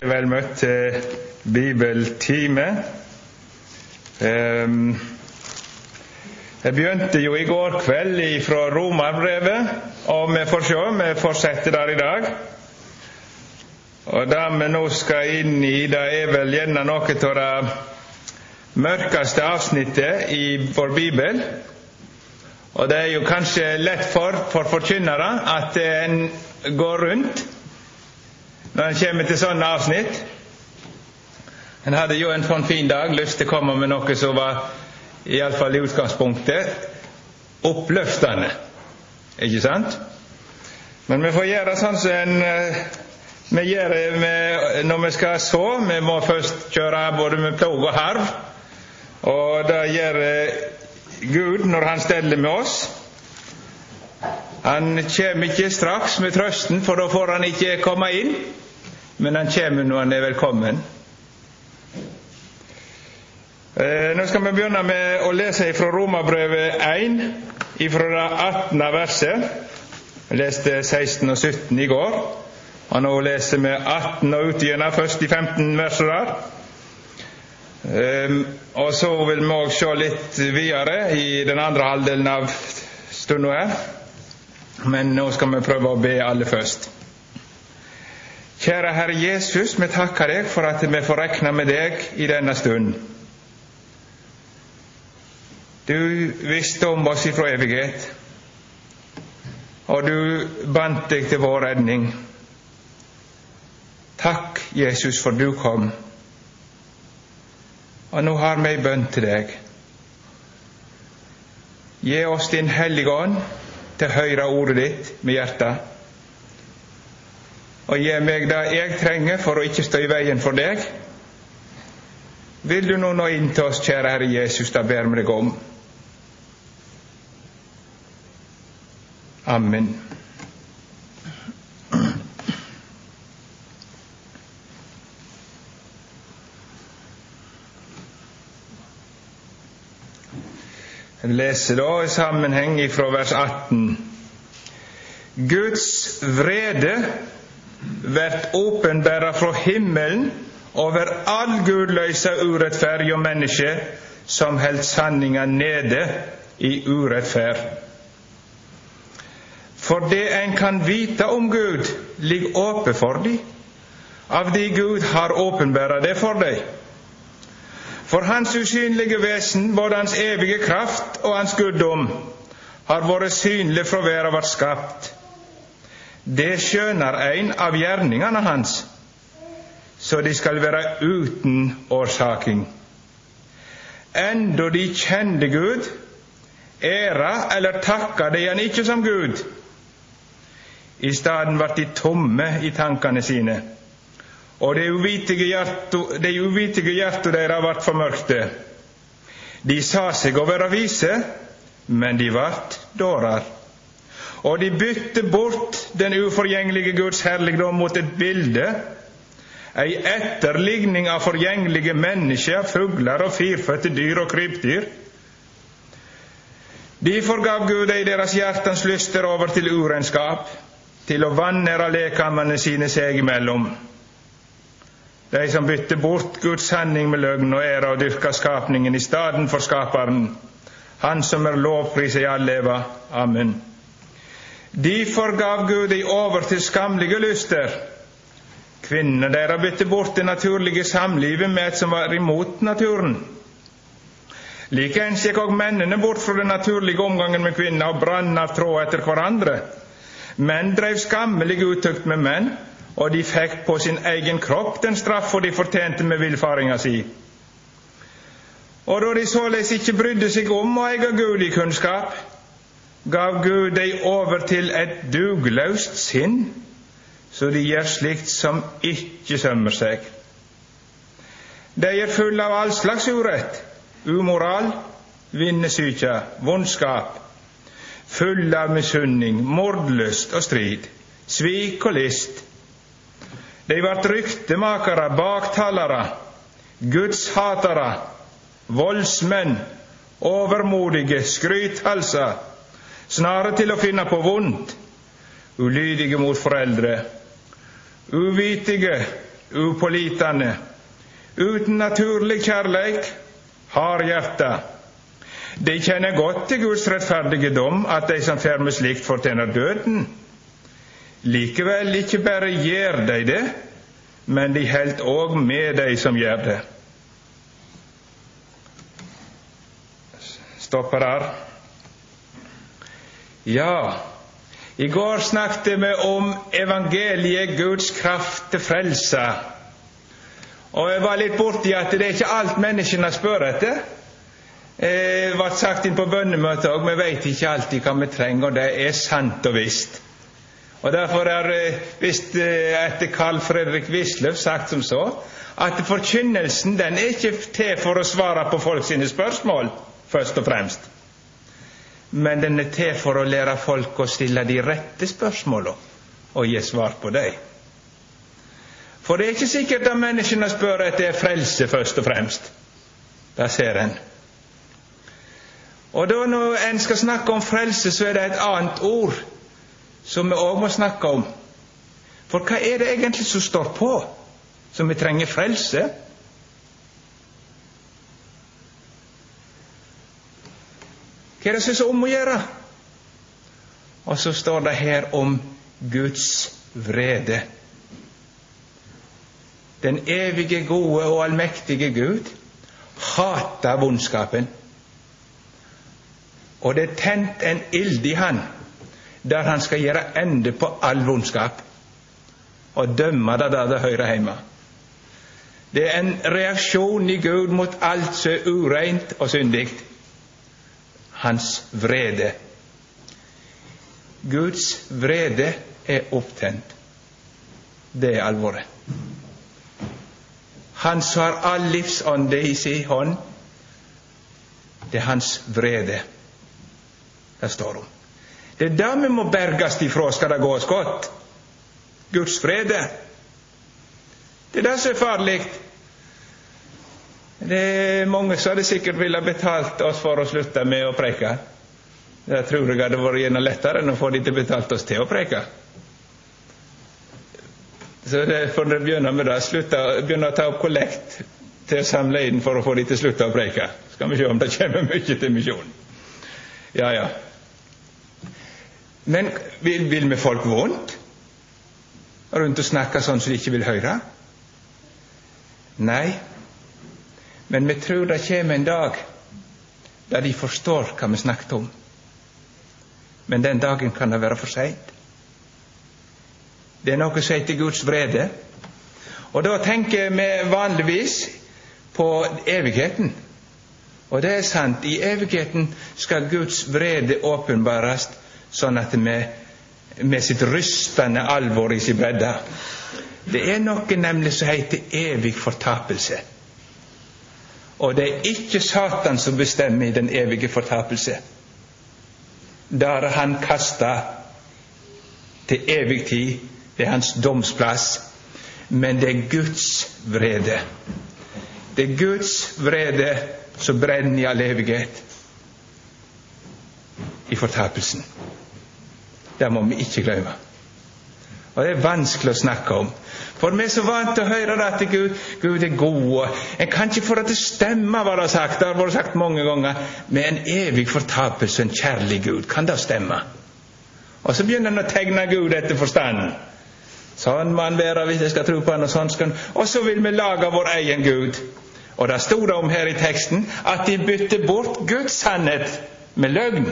Vel møtt til bibeltime. Ehm, Jeg begynte jo i går kveld fra Romerbrevet, og vi får se, vi fortsetter der i dag. Og Det vi nå skal inn i, det er vel gjerne noe av det mørkeste avsnittet i vår bibel. Og det er jo kanskje lett for, for forkynnere at en går rundt når en kommer til sånne avsnitt. En hadde jo en sånn fin dag, lyst til å komme med noe som var, iallfall i utgangspunktet, oppløftende. Ikke sant? Men vi får gjøre sånn som en vi gjør det når vi skal så. Vi må først kjøre både med plog og harv. Og det gjør Gud når Han steller med oss. Han kommer ikke straks med trøsten, for da får han ikke komme inn, men han kommer når han er velkommen. Eh, nå skal vi begynne med å lese fra Romerbrevet 1, fra det 18. verset. Jeg leste 16 og 17 i går, og nå leser vi 18 og ut igjen først de 15 versene der. Um, og så vil vi òg se litt videre i den andre halvdelen av stunda her. Men nå skal vi prøve å be alle først. Kjære Herre Jesus, vi takker deg for at vi får regne med deg i denne stund. Du visste om oss ifra evighet, og du bandt deg til vår redning. Takk, Jesus, for du kom. Og nå har vi ei bønn til deg. Gi oss Din Hellige Ånd til å høre ordet ditt med hjertet. Og gi meg det jeg trenger for å ikke stå i veien for deg. Vil du nå nå inn til oss, kjære Herre Jesus, det ber vi deg om. Amen. Jeg leser da i sammenheng fra vers 18. Guds vrede vert åpenbæra fra himmelen over all gudløysa urettferdige menneske som held sanninga nede i urettferd. For det en kan vite om Gud, ligger åpe for dem, av de Gud har åpenbæra det for dem. For Hans usynlige vesen, både Hans evige kraft og Hans guddom, har vært synlig fra verda vart skapt. Det skjønner ein av gjerningene hans, så de skal være uten årsaking. Enda de kjende Gud, æra eller takka de han ikke som Gud. I staden ble de tomme i tankene sine og det uvitige hjertet deres ble formørkte. De sa seg å være vise, men de vart dårer. Og de bytte bort den uforgjengelige Guds herligdom mot et bilde, ei etterligning av forgjengelige mennesker, fugler og firfødte dyr og krypdyr. Derfor gav Gud ei deres hjertens lyster over til urenskap, til å vanære lekamene sine seg imellom de som bytter bort Guds sanning med løgn og ære og dyrker skapningen i staden for Skaperen, Han som er lovpris i all leva. Amen. Derfor gav Gud dei over til skamlige lyster. Kvinnene deira bytte bort det naturlige samlivet med et som var imot naturen. Likeens gikk òg mennene bort fra den naturlige omgangen med kvinner og brann av tråd etter hverandre. Menn drev skammelig utukt med menn, og de fikk på sin egen kropp den straffa de fortjente med villfaringa si. Og da de såleis ikke brydde seg om å eie Gud i kunnskap, gav Gud dei over til et dugløst sinn, så de gjør slikt som ikke sømmer seg. De er fulle av all slags urett, umoral, vinnesyke, vondskap, fulle av misunning, mordlyst og strid, svik og list, de vart ryktemakere, baktalere, gudshatere, voldsmenn, overmodige, skrythalser, snare til å finne på vondt, ulydige mot foreldre, uvitige, upålitende, uten naturlig kjærleik, hard hjerte. De kjenner godt til Guds rettferdige dom, at de som fer med slikt, fortjener døden. Likevel ikke bare gjør de det, men de held òg med de som gjør det. Stopper der. Ja, i går snakket vi om evangeliet, Guds kraft til frelse. Og jeg var litt borti at det er ikke alt menneskene spør etter. Det ble sagt inn på bønnemøtet òg, vi veit ikke alltid hva vi trenger, og det er sant og visst. Og Derfor er visst etter Carl Fredrik Wisløff sagt som så at forkynnelsen den er ikke til for å svare på folk sine spørsmål, først og fremst men den er til for å lære folk å stille de rette spørsmåla og gi svar på dem. For det er ikke sikkert at menneskene spør etter frelse først og fremst. Det ser en. Og da når en skal snakke om frelse, så er det et annet ord som vi òg må snakke om. For hva er det egentlig som står på, som vi trenger frelse? Hva er det som er så om å gjøre? Og så står det her om Guds vrede. Den evige, gode og allmektige Gud hater vondskapen. Og det er tent en ild i han der han skal gjøre ende på all vondskap og dømme det der det hører hjemme. Det er en reaksjon i Gud mot alt som er ureint og syndig hans vrede. Guds vrede er opptent. Det er alvoret. Han som har all livsånde i sin hånd, det er hans vrede det står om. Det er det vi må bergast ifra skal det gå oss godt. Guds vrede. Det er det som er farlig. Det er mange som hadde sikkert ville betalt oss for å slutte med å preke. Det tror jeg hadde vært gjerne lettere enn å få de til betalt oss til å preke. Så det får dere begynne med det. Begynne å ta opp kollekt til å samle inn for å få de til å slutte å preke. Skal vi se om det kommer mye til misjonen. Ja, ja. Men vil, vil vi folk vondt? Rundt og snakke sånn som de ikke vil høre? Nei, men vi tror det kommer en dag der de forstår hva vi snakket om. Men den dagen kan det være for seint. Det er noe som heter Guds vrede. Og da tenker vi vanligvis på evigheten. Og det er sant, i evigheten skal Guds vrede åpenbares sånn at vi med sitt rystende alvor i sin bredde Det er noe nemlig som heter evig fortapelse. Og det er ikke Satan som bestemmer i den evige fortapelse. Der er han kasta til evig tid. Det er hans domsplass. Men det er Guds vrede. Det er Guds vrede som brenner i all evighet i fortapelsen. Det må vi ikke glemme. Og det er vanskelig å snakke om. For vi er så vant til å høre at Gud, Gud er god. En kan ikke få det til å stemme, var det sagt. Det har vært sagt mange ganger. Med en evig fortapelse, en kjærlig Gud. Kan det stemme? Og så begynner en å tegne Gud etter forstanden. Sånn må han være hvis jeg skal tro på han, og sånn skal han Og så vil vi lage vår egen Gud. Og det sto det om her i teksten at de bytte bort Guds sannhet med løgn.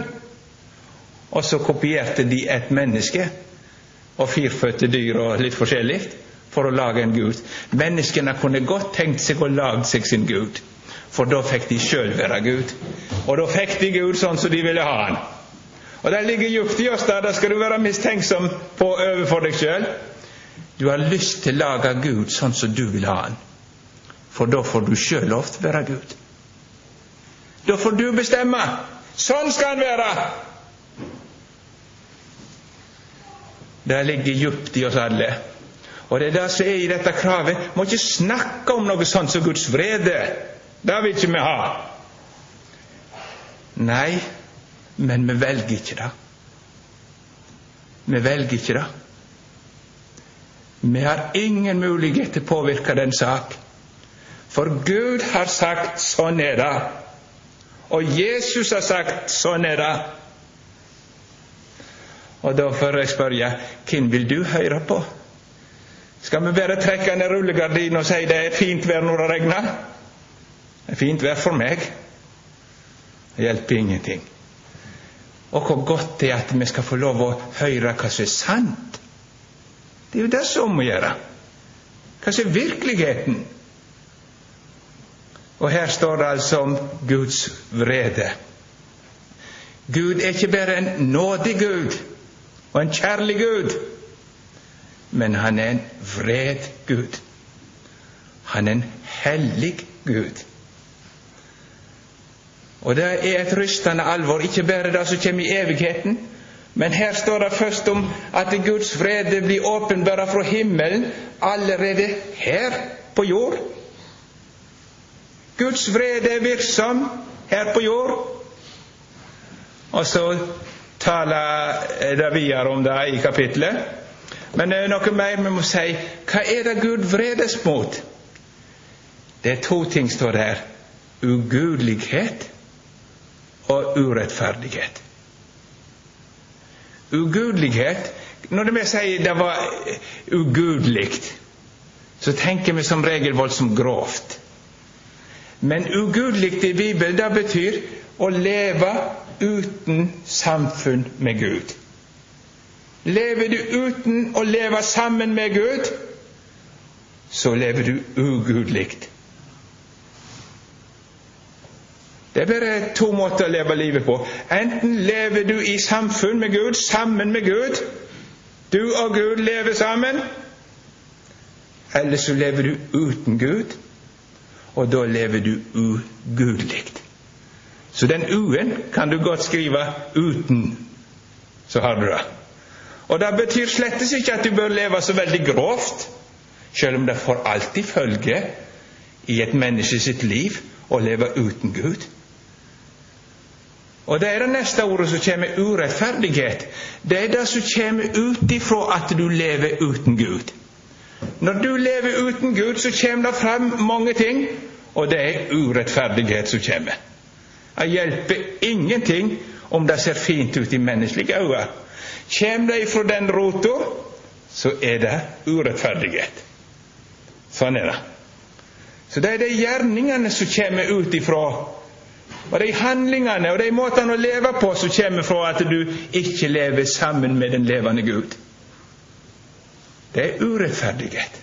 Og så kopierte de et menneske og firfødte dyr og litt forskjellig for å lage en gud. Menneskene kunne godt tenkt seg å lage seg sin gud, for da fikk de sjøl være Gud. Og da fikk de Gud sånn som de ville ha han. Og det ligger djupt i oss der, da skal du være mistenksom på overfor deg sjøl. Du har lyst til å lage Gud sånn som du vil ha han, for da får du sjøl å være Gud. Da får du bestemme. Sånn skal han være! Det ligger djupt i oss alle. Og det er det som er i dette kravet. Må ikke snakke om noe sånt som Guds vrede. Det vil ikke vi ha. Nei, men vi velger ikke det. Vi velger ikke det. Vi har ingen mulighet til å påvirke den sak. For Gud har sagt 'sånn er det', og Jesus har sagt 'sånn er det'. Og da får jeg spørre hvem vil du høre på? Skal vi bare trekke ned rullegardinen og si det er fint vær når det regner? Det er fint vær for meg. Det hjelper ingenting. Og hvor godt det er at vi skal få lov å høre hva som er sant. Det er jo det som må gjøre. Hva som er virkeligheten. Og her står det altså om Guds vrede. Gud er ikke bare en nådig Gud og en kjærlig Gud, men han er en vred Gud. Han er en hellig Gud. Og det er et rystende alvor, ikke bare det som kommer i evigheten, men her står det først om at Guds vrede blir åpenbara fra himmelen allerede her på jord. Guds vrede er virksom her på jord. Og så taler det videre om det i kapittelet. Men det er noe mer vi må si. Hva er det Gud vredes mot? Det er to ting står der. Ugudelighet og urettferdighet. Ugudelighet Når vi sier det var ugudelig, så tenker vi som regel voldsomt grovt. Men ugudelig i Bibelen, det betyr å leve uten samfunn med Gud. Lever du uten å leve sammen med Gud, så lever du ugudelig. Det er bare to måter å leve livet på. Enten lever du i samfunn med Gud, sammen med Gud. Du og Gud lever sammen. Eller så lever du uten Gud, og da lever du ugudelig. Så den u-en kan du godt skrive uten, så har du det. Og det betyr slettes ikke at du bør leve så veldig grovt, selv om det får alltid følge i et menneske sitt liv å leve uten Gud. Og det er det neste ordet som kommer, urettferdighet. Det er det som kommer ut ifra at du lever uten Gud. Når du lever uten Gud, så kommer det frem mange ting, og det er urettferdighet som kommer. Det hjelper ingenting om det ser fint ut i menneskelige øyne. Kommer det ifra den rota, så er det urettferdighet. Sånn er det. Så det er de gjerningene som kommer ut ifra og de handlingene og de måtene å leve på som kommer fra at du ikke lever sammen med den levende Gud. Det er urettferdighet.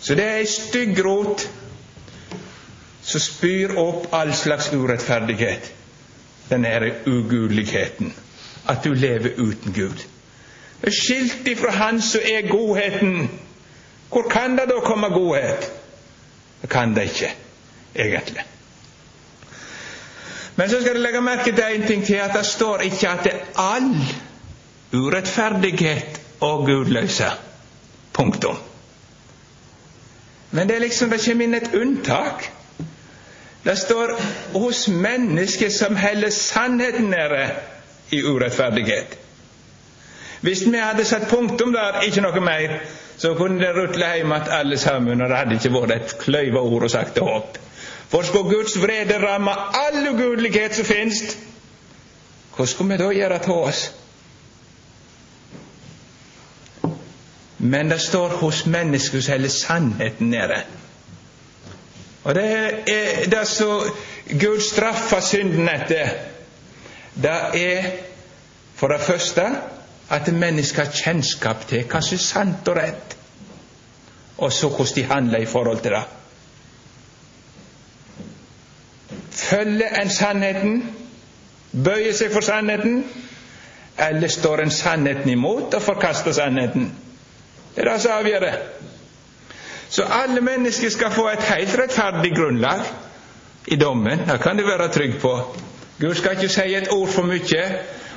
Så det er ei stygg rot som spyr opp all slags urettferdighet. Den er ugudeligheten. At du lever uten Gud. Skilt ifra Han som er godheten. Hvor kan det da komme godhet? Det kan det ikke, egentlig. Men så skal du legge merke til en ting til, at det står ikke at det er all urettferdighet og gudløse. Punktum. Men det er liksom det kommer inn et unntak. Det står hos mennesker som heller sannheten nede i urettferdighet. Hvis vi hadde satt punktum der, ikke noe mer, så kunne det rutle hjem igjen alle sammen, og det hadde ikke vært et kløyva ord og sagt det opp. For skal Guds vrede ramme all ugudelighet som finnes, hva skal vi da gjøre til oss? Men det står hos mennesket som holder sannheten nede. Og det er det som Gud straffer synden etter. Det er for det første at mennesker har kjennskap til hva som er sant og rett, og så hvordan de handler i forhold til det. Følger en sannheten, bøyer seg for sannheten, eller står en sannheten imot og forkaster sannheten? Det er det som avgjør det. Så alle mennesker skal få et helt rettferdig grunnlag i dommen. Det kan du være trygg på. Gud skal ikke si et ord for mye.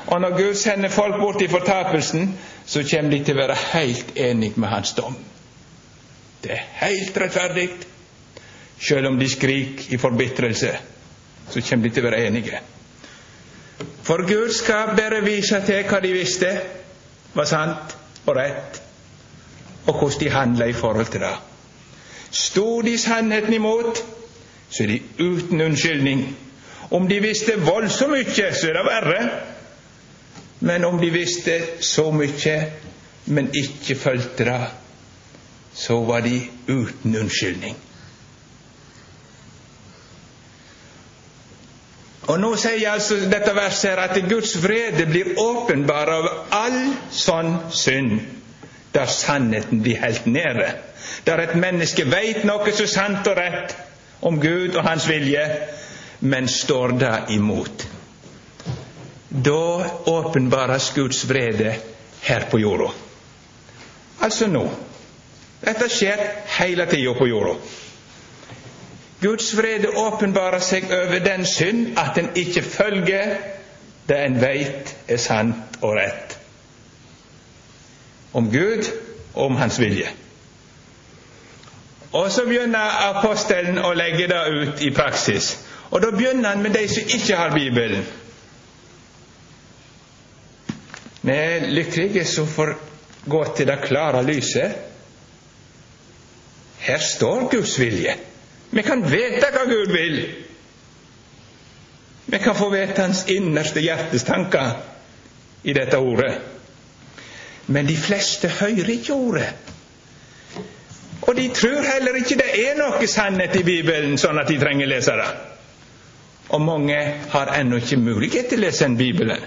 Og når Gud sender folk bort i fortapelsen, så kommer de til å være helt enige med hans dom. Det er helt rettferdig, selv om de skriker i forbitrelse så kommer de til å være enige. For Gud skal bare vise til hva de visste var sant og rett. og hvordan de handla i forhold til det. Sto de sannheten imot, så er de uten unnskyldning. Om de visste voldsomt mye, så er det verre. Men om de visste så mye, men ikke fulgte det, så var de uten unnskyldning. Og Nå sier altså dette verset her at Guds vrede blir åpenbar av all sånn synd, der sannheten blir helt nede. Der et menneske veit noe så sant og rett om Gud og Hans vilje, men står det imot. Da åpenbares Guds vrede her på jorda. Altså nå. Dette skjer hele tida på jorda. Guds vrede åpenbarer seg over den synd at en ikke følger det en veit er sant og rett om Gud og om Hans vilje. Og så begynner apostelen å legge det ut i praksis. Og da begynner han med de som ikke har Bibelen. Vi er lykkelige som får gå til det klare lyset. Her står Guds vilje. Vi kan vite hva Gud vil. Vi kan få vite Hans innerste hjertes tanker i dette ordet. Men de fleste hører ikke ordet. Og de tror heller ikke det er noe sannhet i Bibelen, sånn at de trenger lese det. Og mange har ennå ikke mulighet til å lese en Bibelen.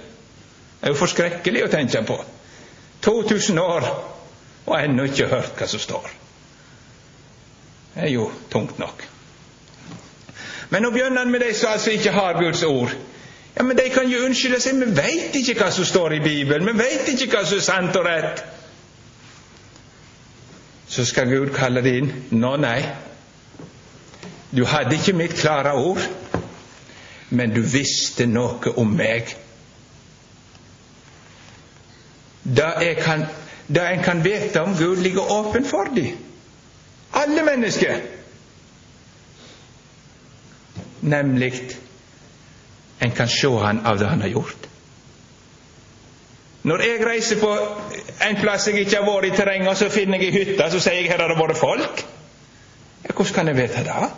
Det er jo forskrekkelig å tenke på. 2000 år og ennå ikke hørt hva som står. Det er jo tungt nok. Men nå begynner han med de som altså ikke har Guds ord. Ja, Men de kan jo unnskylde seg. Vi veit ikke hva som står i Bibelen. Vi veit ikke hva som er sant og rett. Så skal Gud kalle det inn. Nå, nei. Du hadde ikke mitt klare ord, men du visste noe om meg. Det en kan vite om Gud, ligger åpen for dem. Alle mennesker nemlig en kan se han av det han har gjort. Når jeg reiser på en plass jeg ikke har vært i terrenget, så finner jeg ei hytte, så sier jeg her har det vært folk. Ja, hvordan kan jeg vite det?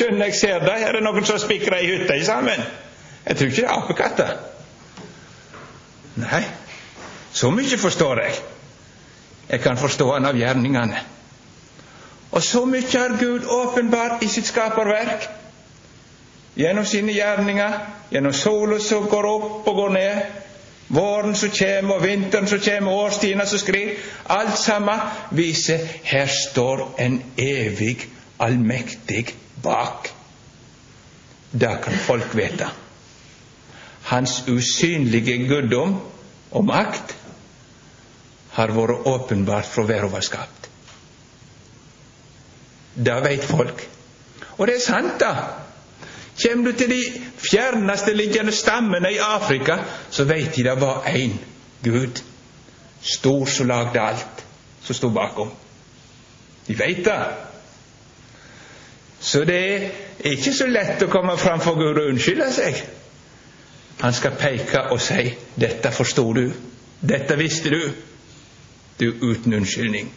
Jeg kan skjønne jeg ser det. Her er noen som spikrer ei hytte sammen. Jeg tror ikke det er apekatter. Nei, så mye forstår jeg. Jeg kan forstå han av gjerningene. Og så mye har Gud åpenbart i sitt skaperverk. Gjennom sine gjerninger, gjennom sola som går opp og går ned, våren som kommer, og vinteren som kommer, årstidene som skriver, Alt sammen viser her står en evig, allmektig bak. Det kan folk vite. Hans usynlige guddom og makt har vært åpenbart fra verden var skapt. Det veit folk. Og det er sant, da. Kjem du til de fjerneste liggende stammene i Afrika, så veit de det var én Gud, stor som lagde alt, som sto bakom. De veit det. Så det er ikke så lett å komme fram for Gud og unnskylde seg. Han skal peke og si 'Dette forsto du. Dette visste du.' Du uten unnskyldning.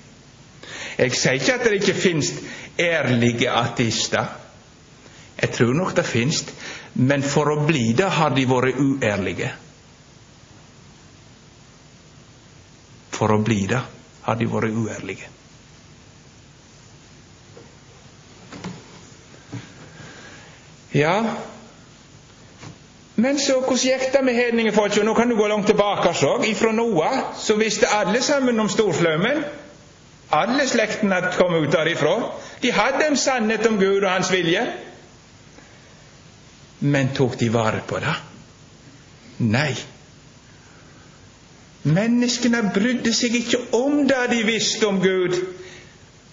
Jeg sier ikke at det ikke finnes ærlige ateister. Jeg tror nok det finnes, men for å bli det har de vært uærlige. For å bli det har de vært uærlige. Ja, men så hvordan gikk det med hedningefolket? Nå kan du gå langt tilbake. Så. Ifra Noah så visste alle sammen om storflommen. Alle slektene kom ut derifra. De hadde en sannhet om Gud og Hans vilje. Men tok de vare på det? Nei. Menneskene brydde seg ikke om det de visste om Gud.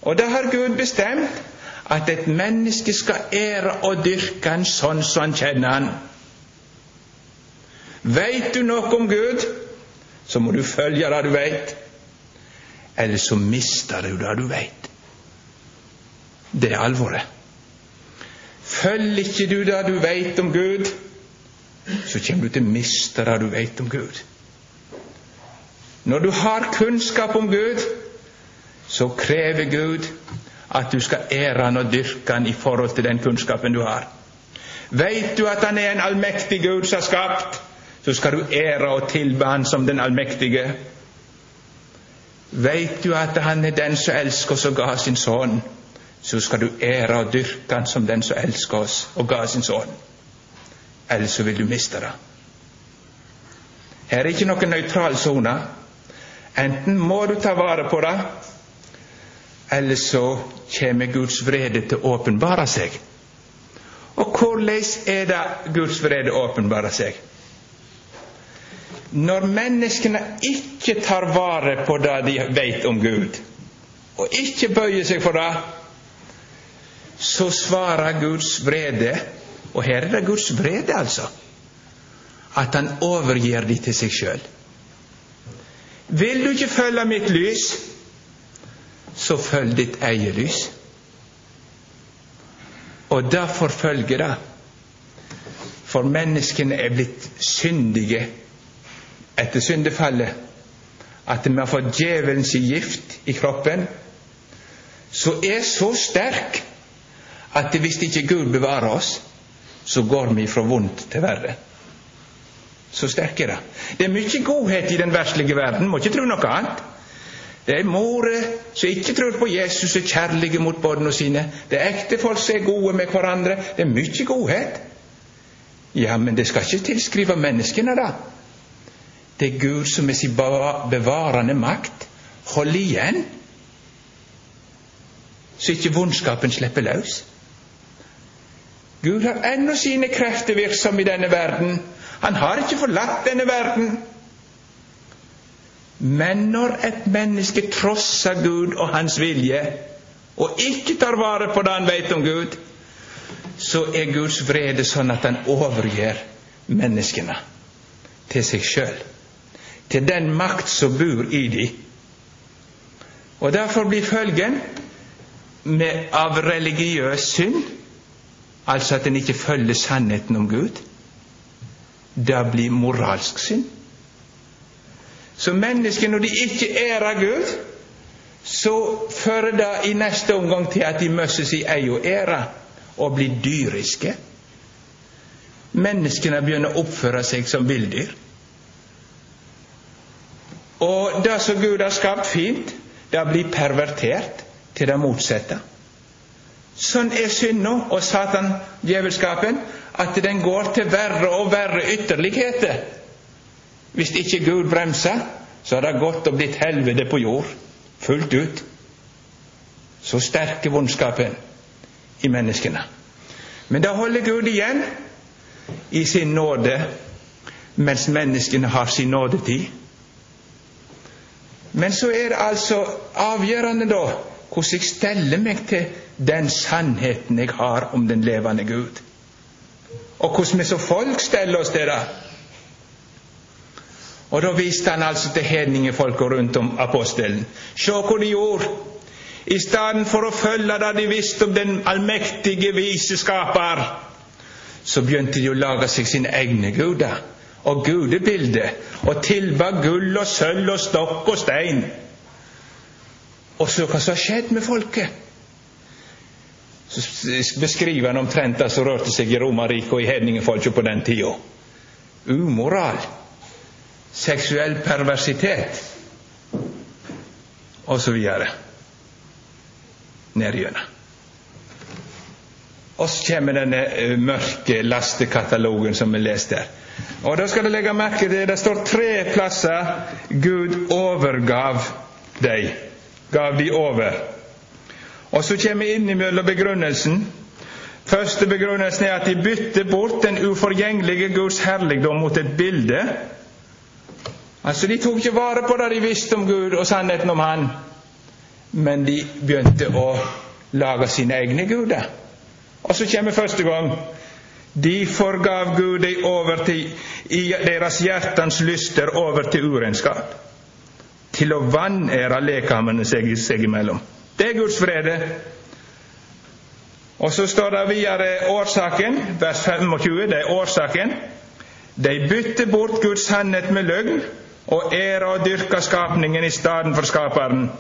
Og det har Gud bestemt at et menneske skal ære og dyrke han sånn som han kjenner han. Veit du noe om Gud, så må du følge det du veit eller så mister du det du veit. Det er alvoret. Følger ikke du det du veit om Gud, så kommer du til å miste det du veit om Gud. Når du har kunnskap om Gud, så krever Gud at du skal ære Han og dyrke Han i forhold til den kunnskapen du har. Veit du at Han er en allmektig Gud som har skapt, så skal du ære og tilbe Han som den allmektige. Veit du at Han er den som elsker oss og ga sin sønn, så skal du ære og dyrke Han som den som elsker oss og ga sin sønn. Ellers så vil du miste det. Her er ikke noen nøytral sone. Enten må du ta vare på det, eller så kommer Guds vrede til å åpenbare seg. Og hvordan er det Guds vrede åpenbarer seg? Når menneskene ikke tar vare på det de vet om Gud, og ikke bøyer seg for det, så svarer Guds vrede Og her er det Guds vrede, altså. At han overgir de til seg sjøl. Vil du ikke følge mitt lys, så følg ditt eget lys. Og derfor forfølger det. For menneskene er blitt syndige etter syndefallet. At vi har fått djevelens gift i kroppen, som er så sterk at hvis ikke Gud bevarer oss, så går vi fra vondt til verre. Så sterk er det. Det er mye godhet i den verslige verden, må ikke tro noe annet. Det er morer som ikke tror på Jesus, er kjærlige mot barna sine. Det er ektefolk som er gode med hverandre. Det er mye godhet. Ja, men det skal ikke tilskrive menneskene, da. Det er Gud som med sin bevarende makt holder igjen, så ikke vondskapen slipper løs. Gud har ennå sine krefter virksomme i denne verden. Han har ikke forlatt denne verden. Men når et menneske trosser Gud og Hans vilje, og ikke tar vare på det han vet om Gud, så er Guds vrede sånn at han overgir menneskene til seg sjøl, til den makt som bor i dem. Og derfor blir følgen med, av religiøs synd, altså at en ikke følger sannheten om Gud, det blir moralsk synd. Så mennesker, når de ikke ærer Gud, så fører det i neste omgang til at de mister sin egen ære og blir dyriske. Menneskene begynner å oppføre seg som villdyr. Og det som Gud har skapt fint, det blir pervertert til det motsatte. Sånn er synda og Satan, djevelskapen, at den går til verre og verre ytterligheter. Hvis ikke Gud bremser, så har det gått og blitt helvete på jord, fullt ut. Så sterk er vondskapen i menneskene. Men da holder Gud igjen i sin nåde, mens menneskene har sin nådetid. Men så er det altså avgjørende, da, hvordan jeg steller meg til den sannheten jeg har om den levende Gud. Og hvordan vi som folk steller oss til det. Og da viste han altså til hedningefolka rundt om apostelen. Se hva de gjorde. I stedet for å følge det de visste om den allmektige, vise skaper, så begynte de å lage seg sine egne guder og gudebilder og tilba gull og sølv og stokk og stein. Og så hva som har skjedd med folket? Så beskriver han omtrent det som rørte seg i Romerriket og i hedningefolket på den tida. Umoral seksuell perversitet osv. Nedgjennom. Og så kommer denne eh, mørke lastekatalogen som vi leste her. Og Da skal du legge merke til det står tre plasser Gud overgav dem. Gav de over. Og så kommer innimellom begrunnelsen. Første begrunnelsen er at de bytter bort den uforgjengelige Guds herligdom mot et bilde Altså, De tok ikke vare på det de visste om Gud og sannheten om Han, men de begynte å lage sine egne guder. Og så kommer første gang. De forgav Gud dem over til, i deres hjertens lyster over til urenskap. Til å vanære lekamene seg, seg imellom. Det er Guds frede. Og så står det videre årsaken, vers 25. Det er årsaken. De bytter bort Guds sannhet med løgn og ære og dyrke skapningen i stedet for skaperen.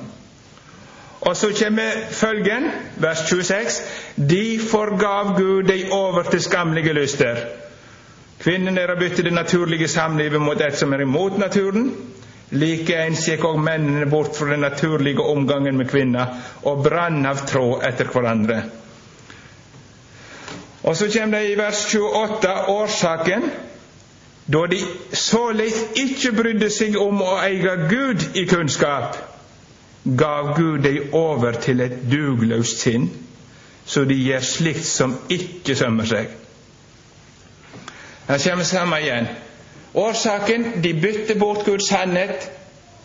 Og så kommer følgen, vers 26. De forgav Gud deg over til skamlige lyster. Kvinnene har byttet det naturlige samlivet mot et som er imot naturen. Likeens gikk òg mennene bort fra den naturlige omgangen med kvinner og brann av tråd etter hverandre. Og så kommer det i vers 28 årsaken da de såleis ikke brydde seg om å eie Gud i kunnskap gav Gud deg over til et dugløst sinn, så de gjør slikt som ikke sømmer seg. Her kommer samme igjen. Årsaken de bytter bort Guds sannhet,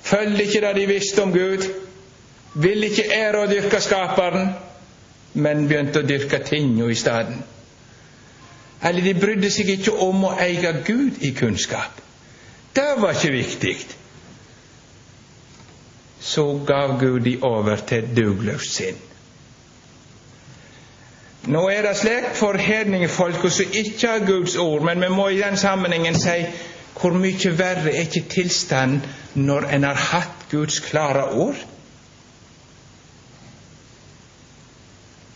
følger ikke det de visste om Gud, vil ikke ære å dyrke Skaperen, men begynte å dyrke tinga i stedet. Eller de brydde seg ikke om å eie Gud i kunnskap. Det var ikke viktig så gav Gud de over til dugløst sinn. Nå er det slik for hedningfolka som ikke har Guds ord, men vi må i den sammenhengen si hvor mye verre er ikke tilstanden når en har hatt Guds klare ord?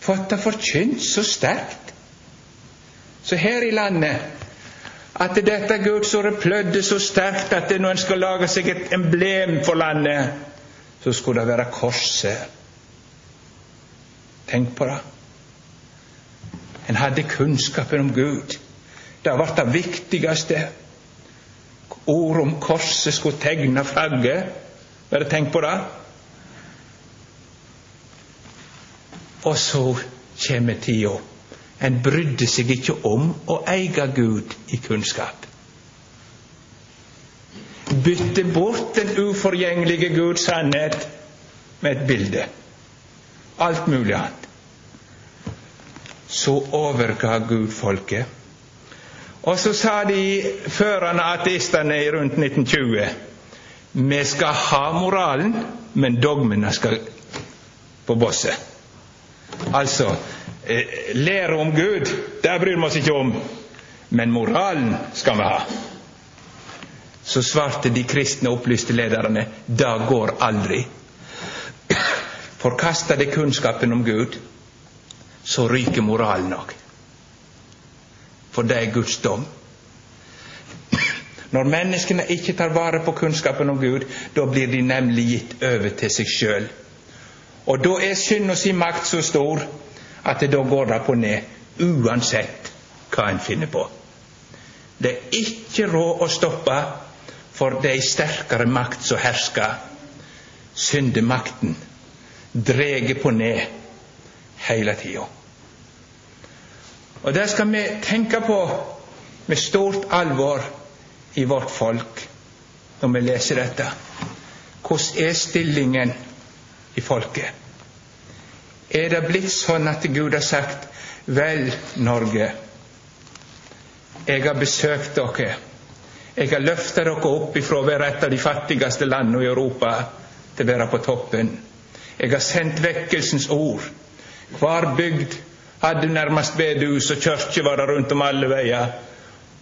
Fått det forkynt så sterkt. Så her i landet at dette Guds ord er plødde så sterkt at når en skal lage seg et emblem for landet, så skulle det være korset. Tenk på det. En hadde kunnskapen om Gud. Det ble det viktigste. Ordet om korset skulle tegne flagget. Bare tenk på det. Og så kommer tida. En brydde seg ikke om å eie Gud i kunnskap bytte bort den uforgjengelige Guds sannhet med et bilde. Alt mulig annet. Så overga Gud folket. Og så sa de førende ateistene rundt 1920 vi skal ha moralen, men dogmene skal på bosset. Altså lære om Gud, det bryr vi oss ikke om, men moralen skal vi ha så svarte de kristne opplyste lederne det går aldri. Forkaster de kunnskapen om Gud, så ryker moralen òg. For det er Guds dom. Når menneskene ikke tar vare på kunnskapen om Gud, da blir de nemlig gitt over til seg sjøl. Og da er synda si makt så stor at det da går det på ned, uansett hva en finner på. Det er ikke råd å stoppe for det er ei sterkare makt som hersker. Syndemakten dreg på ned hele tida. Og det skal vi tenke på med stort alvor i vårt folk når vi leser dette. Hvordan er stillingen i folket? Er det blitt sånn at Gud har sagt Vel, Norge, jeg har besøkt dere. Jeg har løfta dere opp ifra å være et av de fattigste landene i Europa til å være på toppen. Jeg har sendt vekkelsens ord. Hver bygd hadde nærmest bedehus, og kirke var det rundt om alle veier.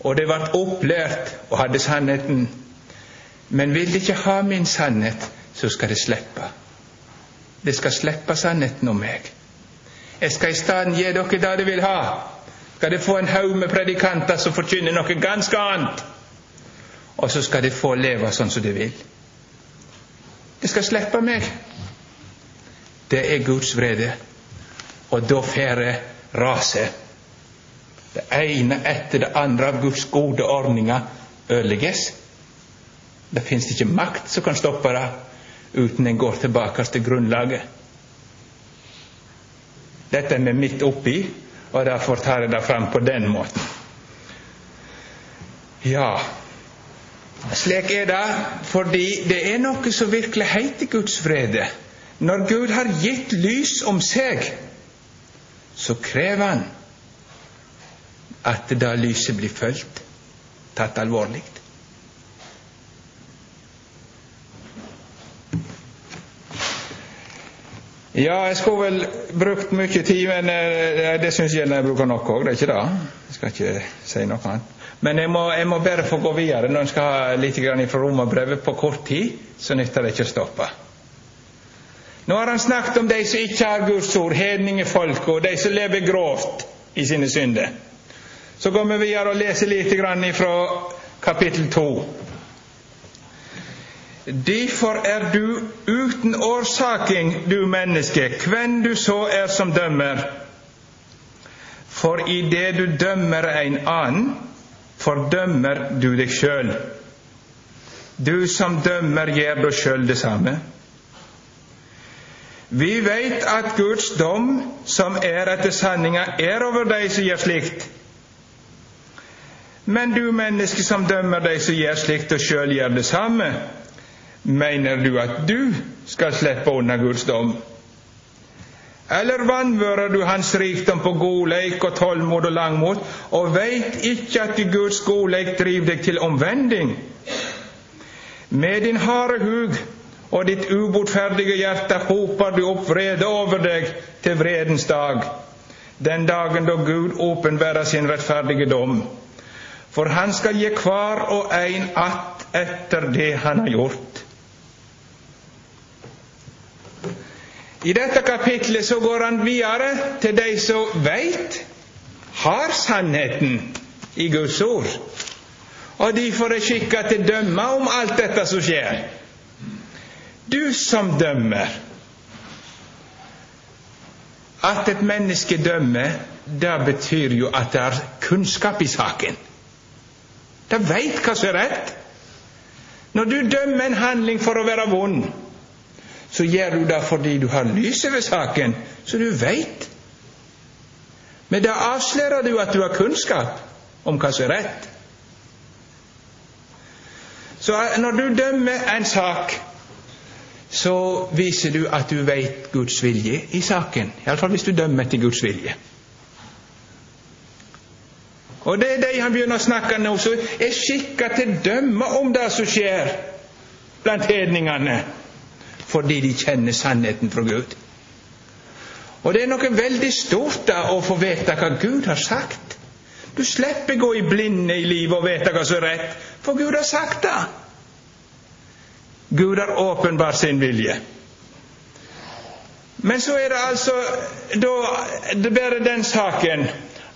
Og det ble opplært og hadde sannheten. Men vil de ikke ha min sannhet, så skal de slippe. Det skal slippe sannheten om meg. Jeg skal i stedet gi dere det dere vil ha. Skal dere få en haug med predikanter som forkynner noe ganske annet og så skal dere få leve sånn som dere vil. Dere skal slippe meg. Det er Guds vrede. Og da får rase. Det ene etter det andre av Guds gode ordninger ødelegges. Det fins ikke makt som kan stoppe det uten en går tilbake til grunnlaget. Dette er vi midt oppi, og derfor tar jeg det fram på den måten. Ja, slik er det fordi det er noe som virkelig heter Guds vrede. Når Gud har gitt lys om seg, så krever Han at det lyset blir fulgt, tatt alvorlig. Ja, jeg skulle vel brukt mye tid, men eh, det syns jeg jeg bruker nok òg. Det er ikke det. Jeg skal ikke si noe annet. Men jeg må, jeg må bare få gå videre. Når en skal ha litt fra romerbrevet på kort tid, så nytter det ikke å stoppe. Nå har han snakket om de som ikke har Guds ord, hedningefolk og de som lever grovt i sine synder. Så går vi videre og leser litt fra kapittel 2. Derfor er du uten årsaking, du menneske, hvem du så er som dømmer. For i det du dømmer en annen, fordømmer du deg sjøl. Du som dømmer, gjør da sjøl det samme. Vi veit at Guds dom, som er etter sanninga, er over de som gjør slikt. Men du menneske som dømmer de som gjør slikt, og sjøl gjør det samme, mener du at du skal slippe unna Guds dom? Eller vanvører du Hans rikdom på godleik og tålmod og langmot, og veit ikke at Guds godleik driver deg til omvending? Med din harde hug og ditt ubotferdige hjerte hoper du opp vrede over deg til vredens dag, den dagen da Gud åpenbærer sin rettferdige dom. For han skal gi hver og en att etter det han har gjort. I dette kapitlet så går han videre til de som veit, har sannheten i Guds ord. Og de får er skikka til å dømme om alt dette som skjer. Du som dømmer. At et menneske dømmer, det betyr jo at det er kunnskap i saken. Det veit hva som er rett. Når du dømmer en handling for å være vond, så gjør du det fordi du har lys over saken, så du veit. Men da avslører du at du har kunnskap om hva som er rett. Så når du dømmer en sak, så viser du at du veit Guds vilje i saken. Iallfall hvis du dømmer etter Guds vilje. Og det er de han begynner å snakke nå, som er skikka til å dømme om det som skjer blant hedningene fordi de kjenner sannheten fra Gud. Og det er noe veldig stort da å få vite hva Gud har sagt. Du slipper gå i blinde i livet og vite hva som er rett, for Gud har sagt det. Gud har åpenbart sin vilje. Men så er det altså da det bare den saken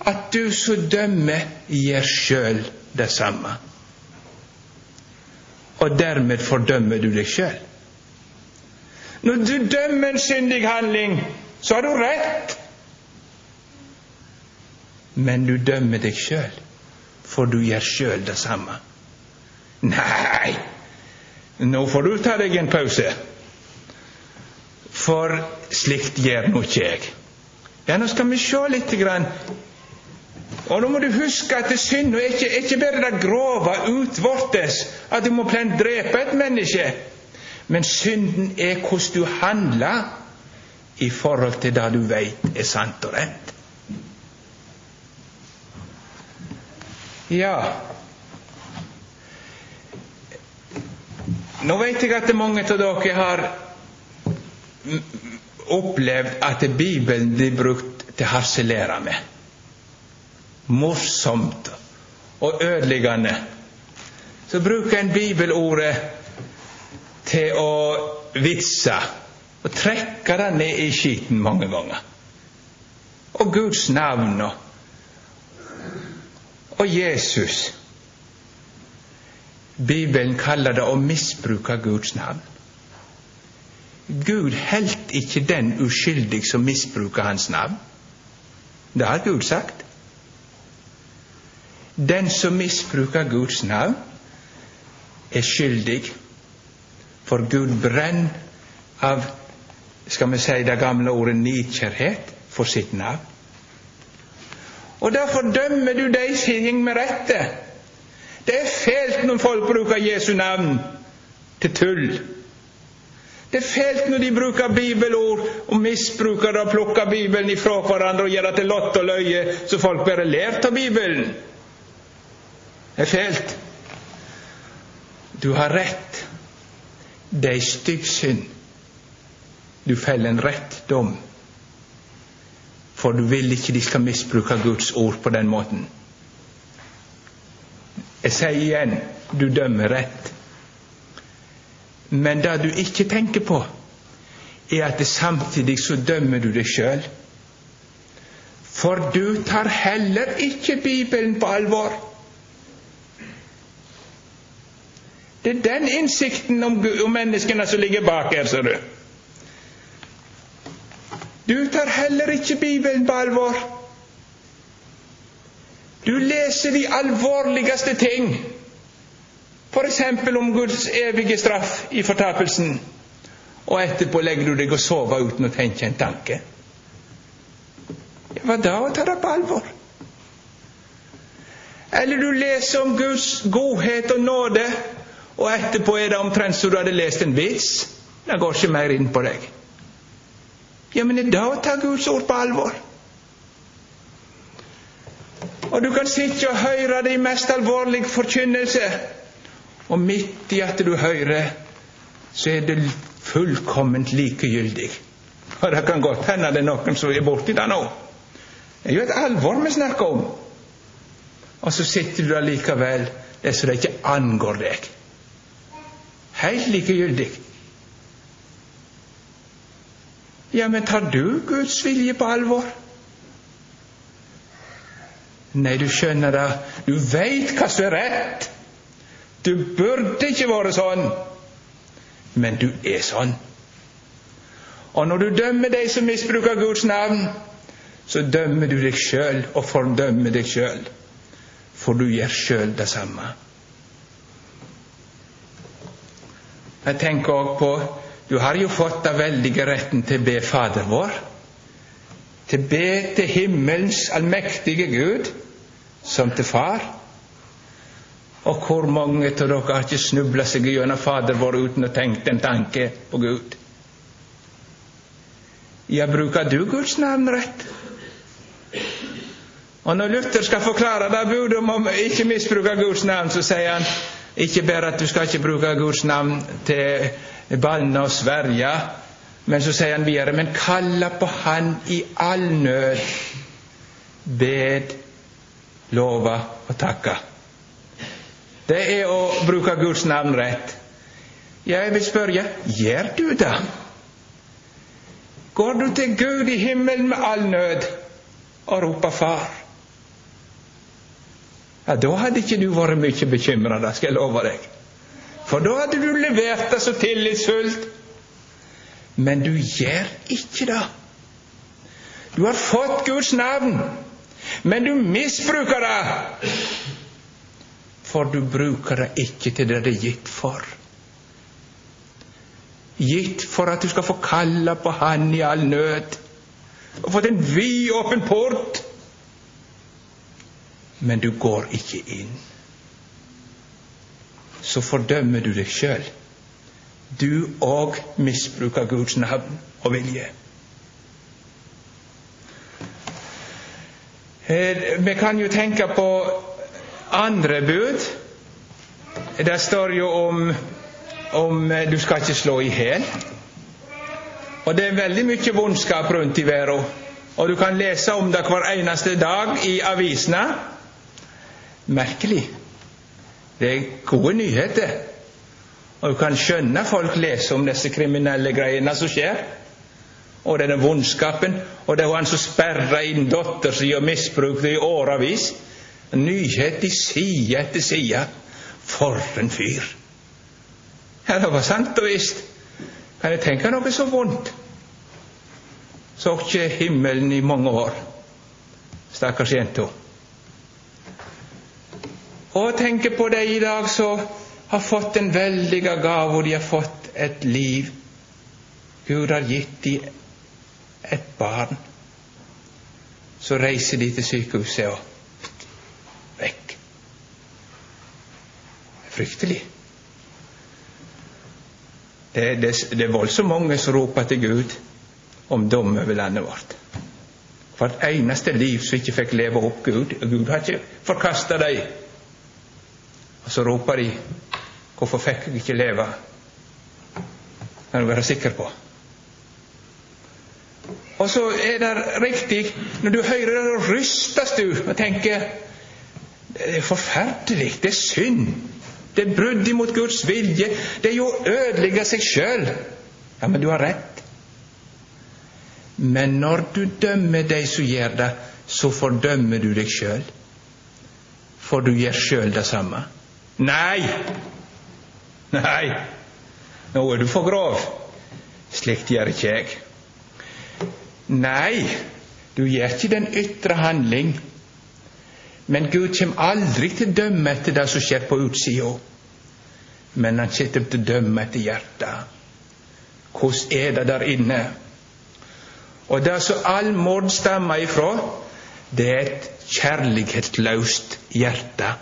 at du som dømmer, gjør sjøl det samme. Og dermed fordømmer du deg sjøl. Når du dømmer en syndig handling, så har du rett. Men du dømmer deg sjøl, for du gjør sjøl det samme. Nei, nå får du ta deg en pause. For slikt gjør nå ikke jeg. Ja, nå skal vi se litt. Grann. Og nå må du huske at synd er ikke, ikke bare det grove utvortes, at du må plent drepe et menneske. Men synden er hvordan du handler i forhold til det du veit er sant og rett. Ja Nå veit jeg at mange av dere har opplevd at Bibelen blir brukt til å harselere med. Morsomt og ødeleggende. Så bruker en bibelordet til å vitse og trekke det ned i skiten mange ganger. Og Guds navn og, og Jesus. Bibelen kaller det å misbruke Guds navn. Gud helt ikke den uskyldig som misbruker Hans navn. Det har Gud sagt. Den som misbruker Guds navn, er skyldig for Gud brenner av skal vi si det gamle ordet nidkjærhet for sitt navn. Og derfor dømmer du de ting med rette. Det er fælt når folk bruker Jesu navn til tull. Det er fælt når de bruker bibelord og misbruker det og plukker Bibelen ifra hverandre og gjør det til lott og løye, så folk bare ler av Bibelen. Det er fælt. Du har rett det er stygg synd. Du feller en rett dom, for du vil ikke de skal misbruke Guds ord på den måten. Jeg sier igjen du dømmer rett. Men det du ikke tenker på, er at samtidig så dømmer du deg sjøl. For du tar heller ikke Bibelen på alvor. Det er den innsikten om, om menneskene som ligger bak her, ser du. Du tar heller ikke Bibelen på alvor. Du leser de alvorligste ting, f.eks. om Guds evige straff i fortapelsen, og etterpå legger du deg og sover uten å tenke en tanke. Hva da å ta det på alvor? Eller du leser om Guds godhet og nåde, og etterpå er det omtrent som du hadde lest en vits. Det går ikke mer inn på deg. Ja, men er det å ta Guds ord på alvor? Og du kan sitte og høre det i mest alvorlig forkynnelse, og midt i at du hører, så er det fullkomment likegyldig. Og det kan godt hende det er noen som er borti det nå. Det er jo et alvor vi snakker om. Og så sitter du allikevel likevel, det som det ikke angår deg. Helt likegyldig. Ja, men tar du Guds vilje på alvor? Nei, du skjønner det, du veit hva som er rett. Du burde ikke vært sånn, men du er sånn. Og når du dømmer de som misbruker Guds navn, så dømmer du deg sjøl og fordømmer deg sjøl, for du gjør sjøl det samme. Jeg tenker òg på du har jo fått den veldige retten til å be Fader vår. Til å be til himmelens allmektige Gud som til Far. Og hvor mange av dere har ikke snubla seg gjennom Fader vår uten å tenke en tanke på Gud? Ja, bruker du Guds navn rett? Og når Luther skal forklare det budet om å ikke misbruke Guds navn, så sier han ikke bare at du skal ikke bruke Guds navn til banne og sverge. Men så sier han videre men kalla på Han i all nød. Bed, lova og takka. Det er å bruke Guds navn rett. Jeg vil spørre gjør du det? Går du til Gud i himmelen med all nød og roper Far? Ja, Da hadde ikke du vært mye bekymra, det skal jeg love deg. For da hadde du levert det så tillitsfullt. Men du gjør ikke det. Du har fått Guds navn, men du misbruker det. For du bruker det ikke til det det er gitt for. Gitt for at du skal få kalle på Han i all nød, og fått en vidåpen port. Men du går ikke inn så fordømmer du deg sjøl. Du òg misbruker Guds navn og vilje. Eh, vi kan jo tenke på andre bud. Det står jo om, om eh, du skal ikke slå i hjel. Og det er veldig mye vondskap rundt i verden. Og du kan lese om det hver eneste dag i avisene. Merkelig. Det er gode nyheter. Og du kan skjønne folk leser om disse kriminelle greiene som skjer. Og denne vondskapen. Og det var han som sperra inn dattera si og misbrukte i årevis. Nyhet i side etter side. For en fyr! Ja, det var sant og visst. Kan jeg tenke noe så vondt? Så ikke himmelen i mange år. Stakkars jenta. Og tenker på de i dag som har fått en veldig gave, og de har fått et liv. Gud har gitt dem et barn. Så reiser de til sykehuset og vekk. Fryktelig. Det, det, det er voldsomt mange som roper til Gud om dom over landet vårt. Hvert eneste liv som ikke fikk leve opp Gud. Gud har ikke forkasta dem. Og så roper de 'Hvorfor fikk jeg ikke leve?' Det kan du være sikker på. Og så er det riktig Når du hører det, rystes du og tenker Det er forferdelig. Det er synd. Det er brudd imot Guds vilje. Det er jo å ødelegge seg sjøl. Ja, men du har rett. Men når du dømmer de som gjør det, så fordømmer du deg sjøl. For du gjør sjøl det samme. Nei! Nei! Nå er du for grov. Slikt gjør ikke jeg. Nei, du gjør ikke den ytre handling. Men Gud kommer aldri til å dømme etter det som skjer på utsida. Men han kommer til å dømme etter hjertet. Hvordan er det der inne? Og det som all mord stammer ifra, det er et kjærlighetsløst hjerte.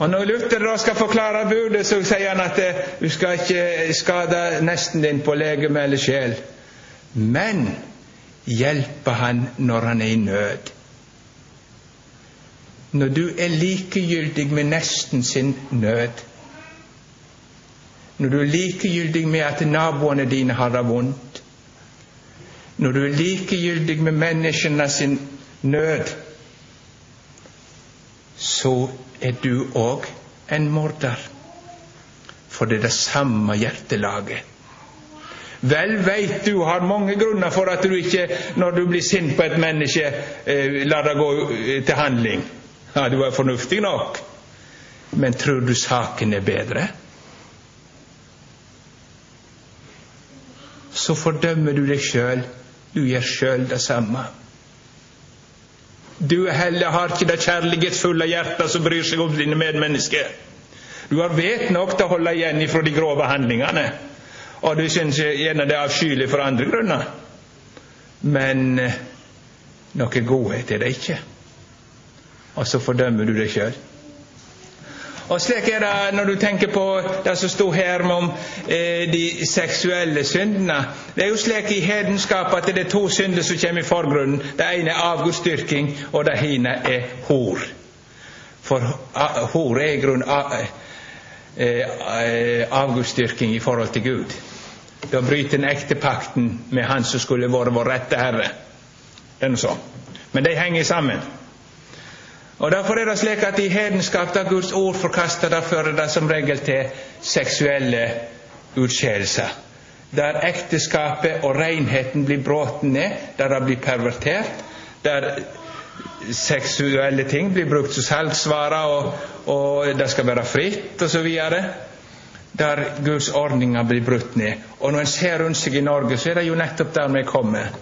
Og Når Luther da skal forklare budet, så sier han at eh, du skal ikke skade nesten din på legeme eller sjel, men hjelpe han når han er i nød. Når du er likegyldig med nesten sin nød, når du er likegyldig med at naboene dine har det vondt, når du er likegyldig med menneskene sin nød, så er du òg en morder. For det er det samme hjertelaget. Vel veit du har mange grunner for at du ikke, når du blir sint på et menneske, eh, lar det gå eh, til handling. Ja, du er fornuftig nok. Men tror du saken er bedre? Så fordømmer du deg sjøl. Du gjør sjøl det samme. Du heller har ikke det kjærlighetsfulle hjertet som bryr seg om dine medmennesker. Du har vet nok til å holde igjen ifra de grove handlingene, og du syns gjerne det er avskyelig for andre grunner. Men eh, noe godhet er det ikke. Og så fordømmer du deg sjøl. Og slik er det når du tenker på det som sto her om eh, de seksuelle syndene. Det er jo slik i hedenskap at det er to synder som kommer i forgrunnen. Det ene er avgudsdyrking, og det ene er hor. For hor er i grunnen eh, avgudsdyrking i forhold til Gud. Da bryter en ektepakten med Han som skulle vært vår rette Herre. Det er noe sånn. Men de henger sammen. Og Derfor er det slik at i hedenskap, er Guds ord forkaster, Det fører det som regel til seksuelle utskeielser. Der ekteskapet og renheten blir brutt ned, der det blir pervertert, der seksuelle ting blir brukt som salgsvarer, og, og det skal være fritt, osv. Der Guds ordninger blir brutt ned. Og når en ser rundt seg i Norge, så er det jo nettopp der vi kommer.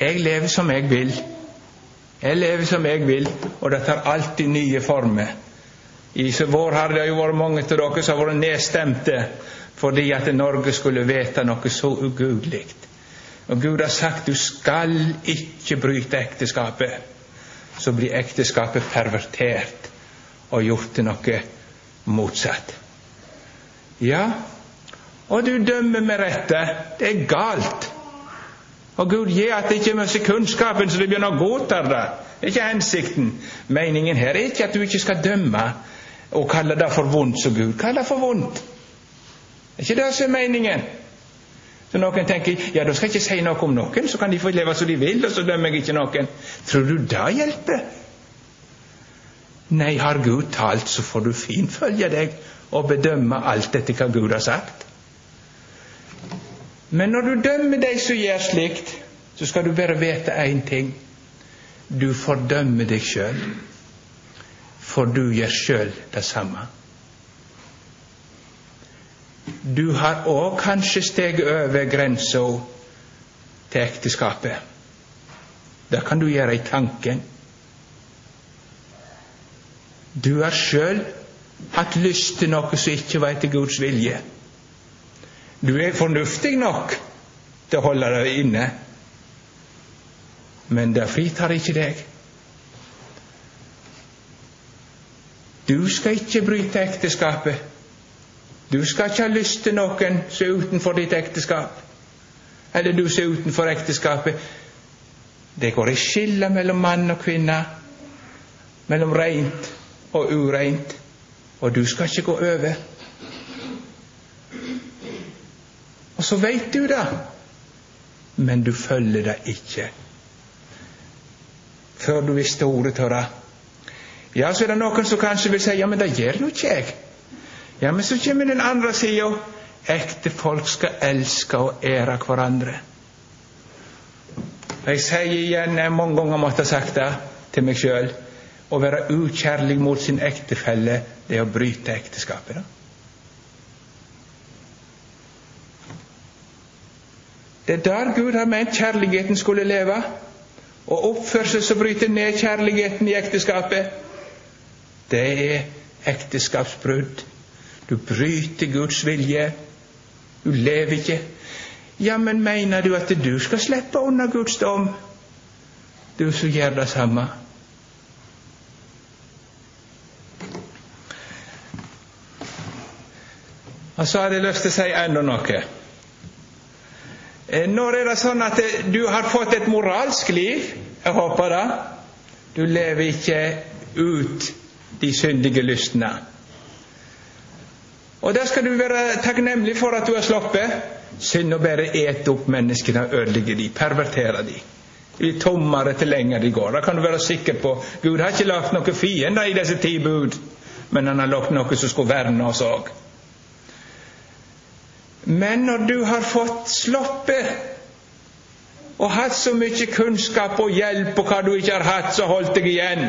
Jeg lever som jeg vil. Jeg lever som jeg vil, og det tar alltid nye former. I vår har det jo vært mange av dere som har vært nedstemte fordi at Norge skulle vedta noe så ugudelig. Og Gud har sagt du skal ikke bryte ekteskapet. Så blir ekteskapet pervertert og gjort til noe motsatt. Ja, og du dømmer med rette. Det er galt. Og Gud gi at det ikke er mye kunnskapen så det begynner å godta det. Det er ikke hensikten. Meningen her er ikke at du ikke skal dømme og kalle det for vondt som Gud kaller for vondt. Det er ikke det som er meningen. Så noen tenker ja, da skal jeg ikke si noe om noen, så kan de få leve som de vil, og så dømmer jeg ikke noen. Tror du det hjelper? Nei, har Gud talt, så får du fint følge deg og bedømme alt etter hva Gud har sagt. Men når du dømmer de som gjør slikt, så skal du bare vite én ting. Du fordømmer deg sjøl, for du gjør sjøl det samme. Du har òg kanskje steget over grensa til ekteskapet. Det kan du gjøre i tanken. Du har sjøl hatt lyst til noe som ikke var etter Guds vilje. Du er fornuftig nok til å holde deg inne, men det fritar ikke deg. Du skal ikke bryte ekteskapet. Du skal ikke ha lyst til noen som er utenfor ditt ekteskap, eller du som er utenfor ekteskapet. Det går i skille mellom mann og kvinne, mellom rent og ureint, og du skal ikke gå over. Og så veit du det, men du følger det ikke. før du visste ordet av det. Ja, så er det noen som kanskje vil si ja, men det gjør nå ikke jeg. Ja, men så kommer den andre sida. Ekte folk skal elske og ære hverandre. Jeg sier igjen, jeg mange ganger måtte ha sagt det til meg sjøl, å være ukjærlig mot sin ektefelle, det er å bryte ekteskapet. Da. Det er der Gud har ment kjærligheten skulle leve. Og oppførsel som bryter ned kjærligheten i ekteskapet, det er ekteskapsbrudd. Du bryter Guds vilje. Du lever ikke ja, men mener du at du skal slippe unna Guds dom, du som gjør det samme? Og så hadde jeg lyst til å si enda noe. Eh, når er det sånn at du har fått et moralsk liv? Jeg håper det. Du lever ikke ut de syndige lystne. Og der skal du være takknemlig for at du har sluppet. Å bare ete opp menneskene, ødelegge de, pervertere de. Blir tommere til lenger de går. Da kan du være sikker på Gud har ikke lagt noen fiender i disse ti bud, men han har lagt noe som skulle verne oss òg. Men når du har fått sluppet og hatt så mye kunnskap og hjelp og hva du ikke har hatt, så holdt deg igjen,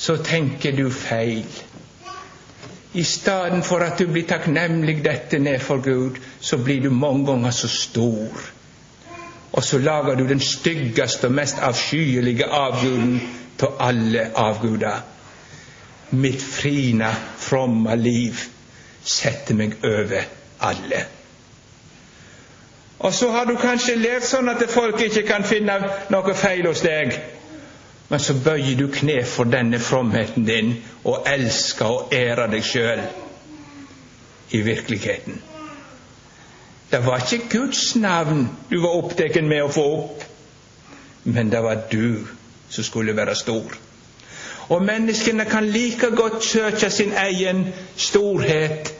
så tenker du feil. I stedet for at du blir takknemlig dette ned for Gud, så blir du mange ganger så stor. Og så lager du den styggeste og mest avskyelige avguden av alle avguder. Mitt frina, fromme liv setter meg over alle. Og så har du kanskje levd sånn at folk ikke kan finne noe feil hos deg. Men så bøyer du kne for denne fromheten din og elsker og ærer deg sjøl i virkeligheten. Det var ikke Guds navn du var opptatt med å få opp, men det var du som skulle være stor. Og menneskene kan like godt søke sin egen storhet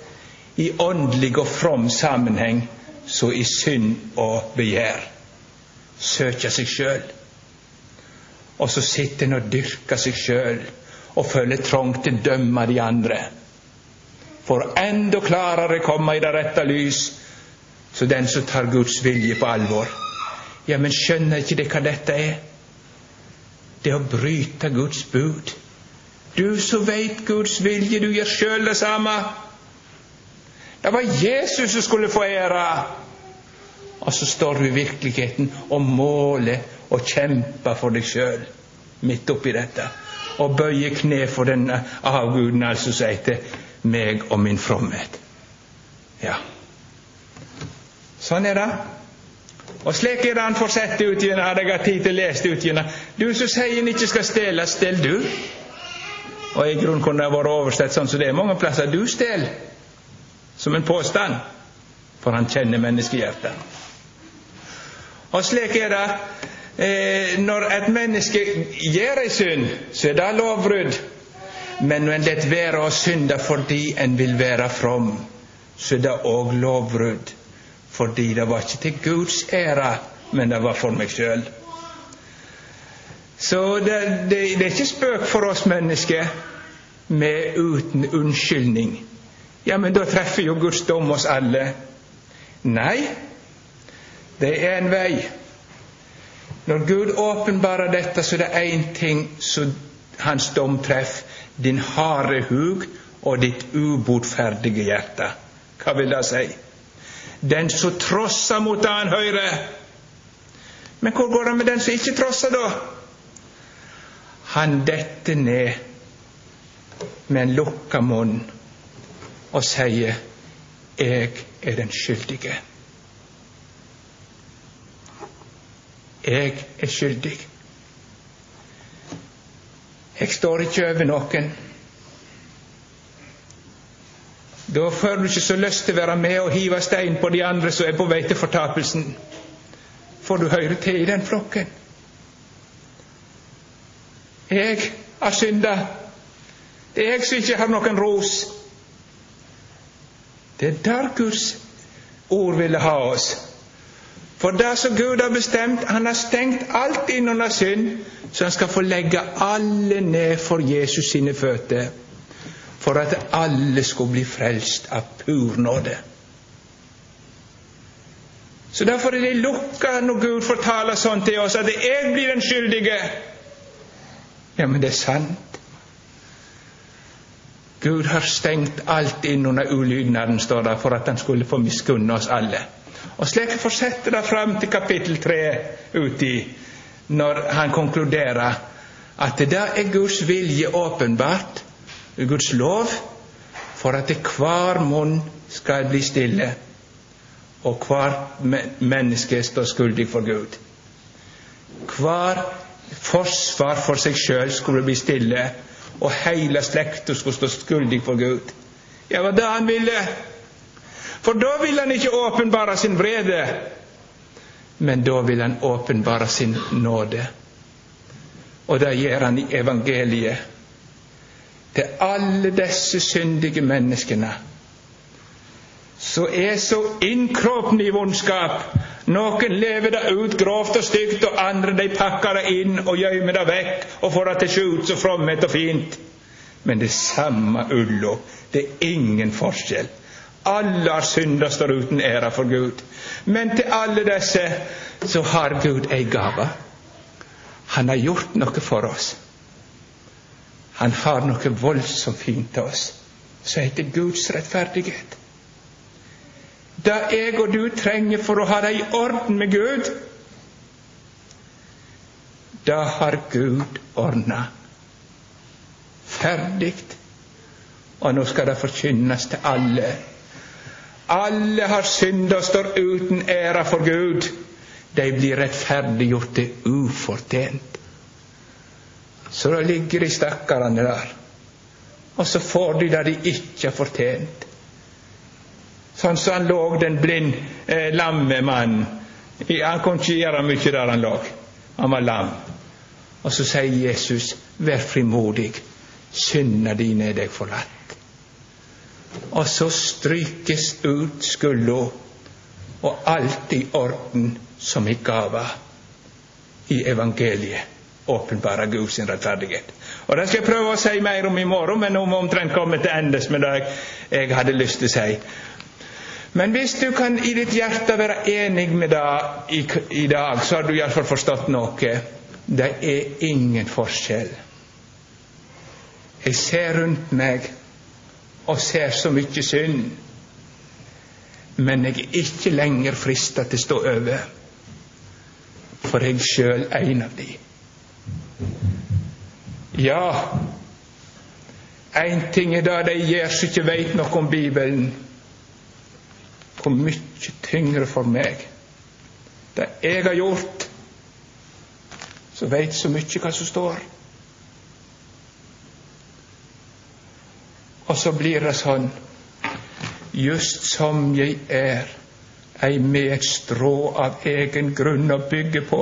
i åndelig og from sammenheng som i synd og begjær. Søke seg sjøl. Og så sitter en og dyrker seg sjøl og føler trang til å dømme de andre. For enda klarere komme i det rette lys, så den som tar Guds vilje på alvor. Ja, men skjønner ikke det hva dette er? Det å bryte Guds bud. Du som veit Guds vilje, du gjør sjøl det samme. Det var Jesus som skulle få ære. Og så står du i virkeligheten og måler og kjemper for deg sjøl midt oppi dette. Og bøyer kne for denne avguden, altså sier til meg og min fromhet. Ja. Sånn er det. Og slik er det han fortsetter ut igjen, hadde jeg hatt tid til å lese ut igjen. Du som sier en ikke skal stjele, stel du. Og i grunnen kunne det vært oversett sånn som det er mange plasser. Du stel. Som en påstand. For han kjenner menneskehjertet. Og slik er det eh, når et menneske gjør ei synd, så er det lovbrudd. Men når en lar være å synde fordi en vil være from, så er det òg lovbrudd. Fordi det var ikke til Guds ære, men det var for meg sjøl. Så det, det, det, er ikke spøk for oss mennesker med uten unnskyldning. Ja, men da treffer jo Guds dom oss alle. Nei, det er en vei. Når Gud åpenbarer dette, så er det én ting som hans dom treffer. Din harde hug og ditt ubotferdige hjerte. Hva vil det si? Den som trosser mot det han hører. Men hvor går det med den som ikke trosser, da? Han detter ned med en lukka munn og sier 'Jeg er den skyldige'. Jeg er skyldig. Jeg står ikke over noen. Da får du ikke så lyst til å være med og hive stein på de andre som er på vei til fortapelsen, for du hører til i den flokken. Jeg har synda. Det er jeg som ikke har noen ros. Det er der Guds ord ville ha oss For det som Gud har bestemt, han har stengt alt inn under synd, så han skal få legge alle ned for Jesus sine føtter, for at alle skulle bli frelst av pur nåde. Så Derfor er det lukka når Gud fortaler sånn til oss, at jeg blir den skyldige. Ja, men det er sant. Gud har stengt alt inn under ulydnaden, står det, for at han skulle få miskunne oss alle. Og slik fortsetter det fram til kapittel tre uti, når han konkluderer at det er Guds vilje åpenbart, Guds lov, for at hver munn skal bli stille og hver menneske står skyldig for Gud. Hver forsvar for seg sjøl skulle bli stille, og hele slekta skulle stå skyldig for Gud. Ja, var det han ville. For da vil han ikke åpenbare sin vrede, men da vil han åpenbare sin nåde. Og det gjør han i evangeliet. Til alle disse syndige menneskene som er så innkråpne i vondskap. Noen lever det ut grovt og stygt, og andre de pakker det inn og gjemmer det vekk og får det til ut så frommet og fint. Men det er samme ulla. Det er ingen forskjell. Alle har synda står uten ære for Gud. Men til alle disse så har Gud ei gave. Han har gjort noe for oss. Han har noe voldsomt fint til oss som heter Guds rettferdighet det jeg og du trenger for å ha det i orden med Gud, det har Gud ordna. Ferdig. Og nå skal det forkynnes til alle. Alle har synda og står uten ære for Gud. De blir rettferdiggjort til ufortjent. Så da ligger de stakkarene der, og så får de det de ikke har fortjent. Sånn som han lå, den blind, eh, lamme mannen. Han kunne ikke gjøre mye der han lå. Han var lam. Og så sier Jesus, vær frimodig, syndene dine er deg forlatt. Og så strykes ut skulda, og alt i orden som i gava i evangeliet åpenbare Guds rettferdighet. Og Det skal jeg prøve å si mer om i morgen, men nå må omtrent komme til endes med det jeg hadde lyst til å si. Men hvis du kan i ditt hjerte være enig med det i, i dag, så har du iallfall forstått noe. Det er ingen forskjell. Jeg ser rundt meg og ser så mye synd, men jeg er ikke lenger frista til å stå over, for jeg sjøl er en av de. Ja, én ting er det de gjør som ikke veit noe om Bibelen hvor mye tyngre for meg det jeg har gjort, som veit så mye hva som står. Og så blir det sånn, just som jeg er, ei med et strå av egen grunn å bygge på,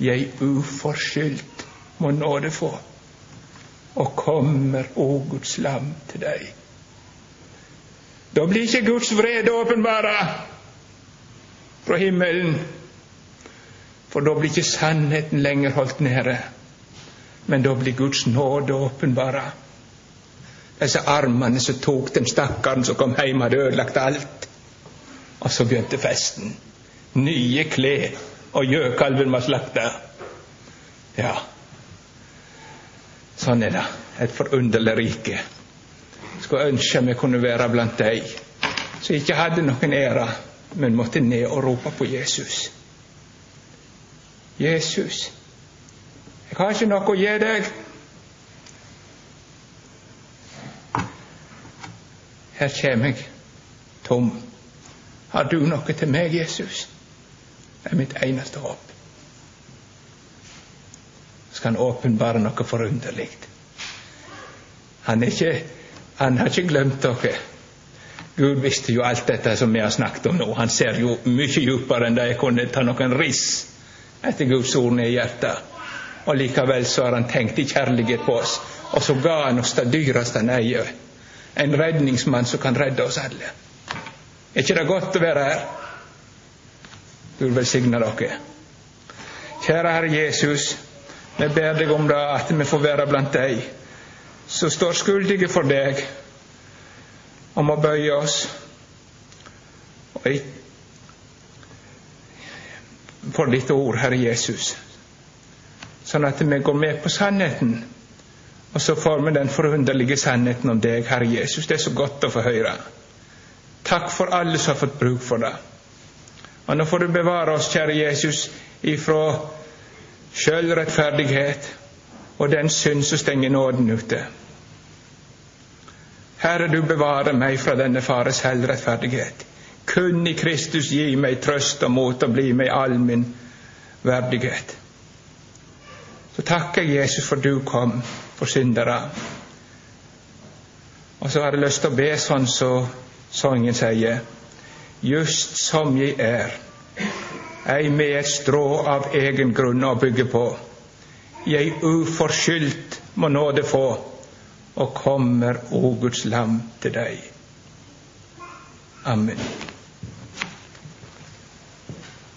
jeg uforskyldt må nåde få, og kommer, å Guds lam, til deg. Da blir ikke Guds vrede åpenbara fra himmelen, for da blir ikke sannheten lenger holdt nede, men da blir Guds nåde åpenbara. Disse armene som tok den stakkaren som kom hjem, hadde ødelagt alt. Og så begynte festen. Nye klær, og gjøkalven var slakta. Ja, sånn er det. Et forunderlig rike skulle ønske vi kunne være blant de som ikke hadde noen ære, men måtte ned og rope på Jesus. Jesus, jeg har ikke noe å gi deg. Her kommer jeg tom. Har du noe til meg, Jesus? Det er mitt eneste håp. Så skal han åpenbare noe forunderlig. Han er ikke han har ikke glemt dere. Gud visste jo alt dette som vi har snakket om nå. Han ser jo mye dypere enn det jeg kunne ta noen riss etter Guds ord i hjertet. Og likevel så har han tenkt i kjærlighet på oss, og så ga han oss det dyreste han eier. En redningsmann som kan redde oss alle. Er ikke det godt å være her? Du velsigne dere. Kjære Herre Jesus, vi ber deg om det at vi får være blant deg som står skyldige for deg, om å bøye oss for ditt ord, Herre Jesus, sånn at vi går med på sannheten. Og så får vi den forunderlige sannheten om deg, Herre Jesus. Det er så godt å få høre. Takk for alle som har fått bruk for det. Og nå får du bevare oss, kjære Jesus, ifra sjølrettferdighet og den synd som stenger nåden ute. Herre, du bevarer meg fra denne fares selvrettferdighet. Kun i Kristus gi meg trøst og mot og bli meg all min verdighet. Så takker jeg Jesus for du kom for syndere. Og så har jeg lyst til å be sånn som så sangen sier, just som jeg er, ei med et strå av egen grunn å bygge på. Jeg uforskyldt må nåde få, og kommer, o Guds lam, til deg. Amen.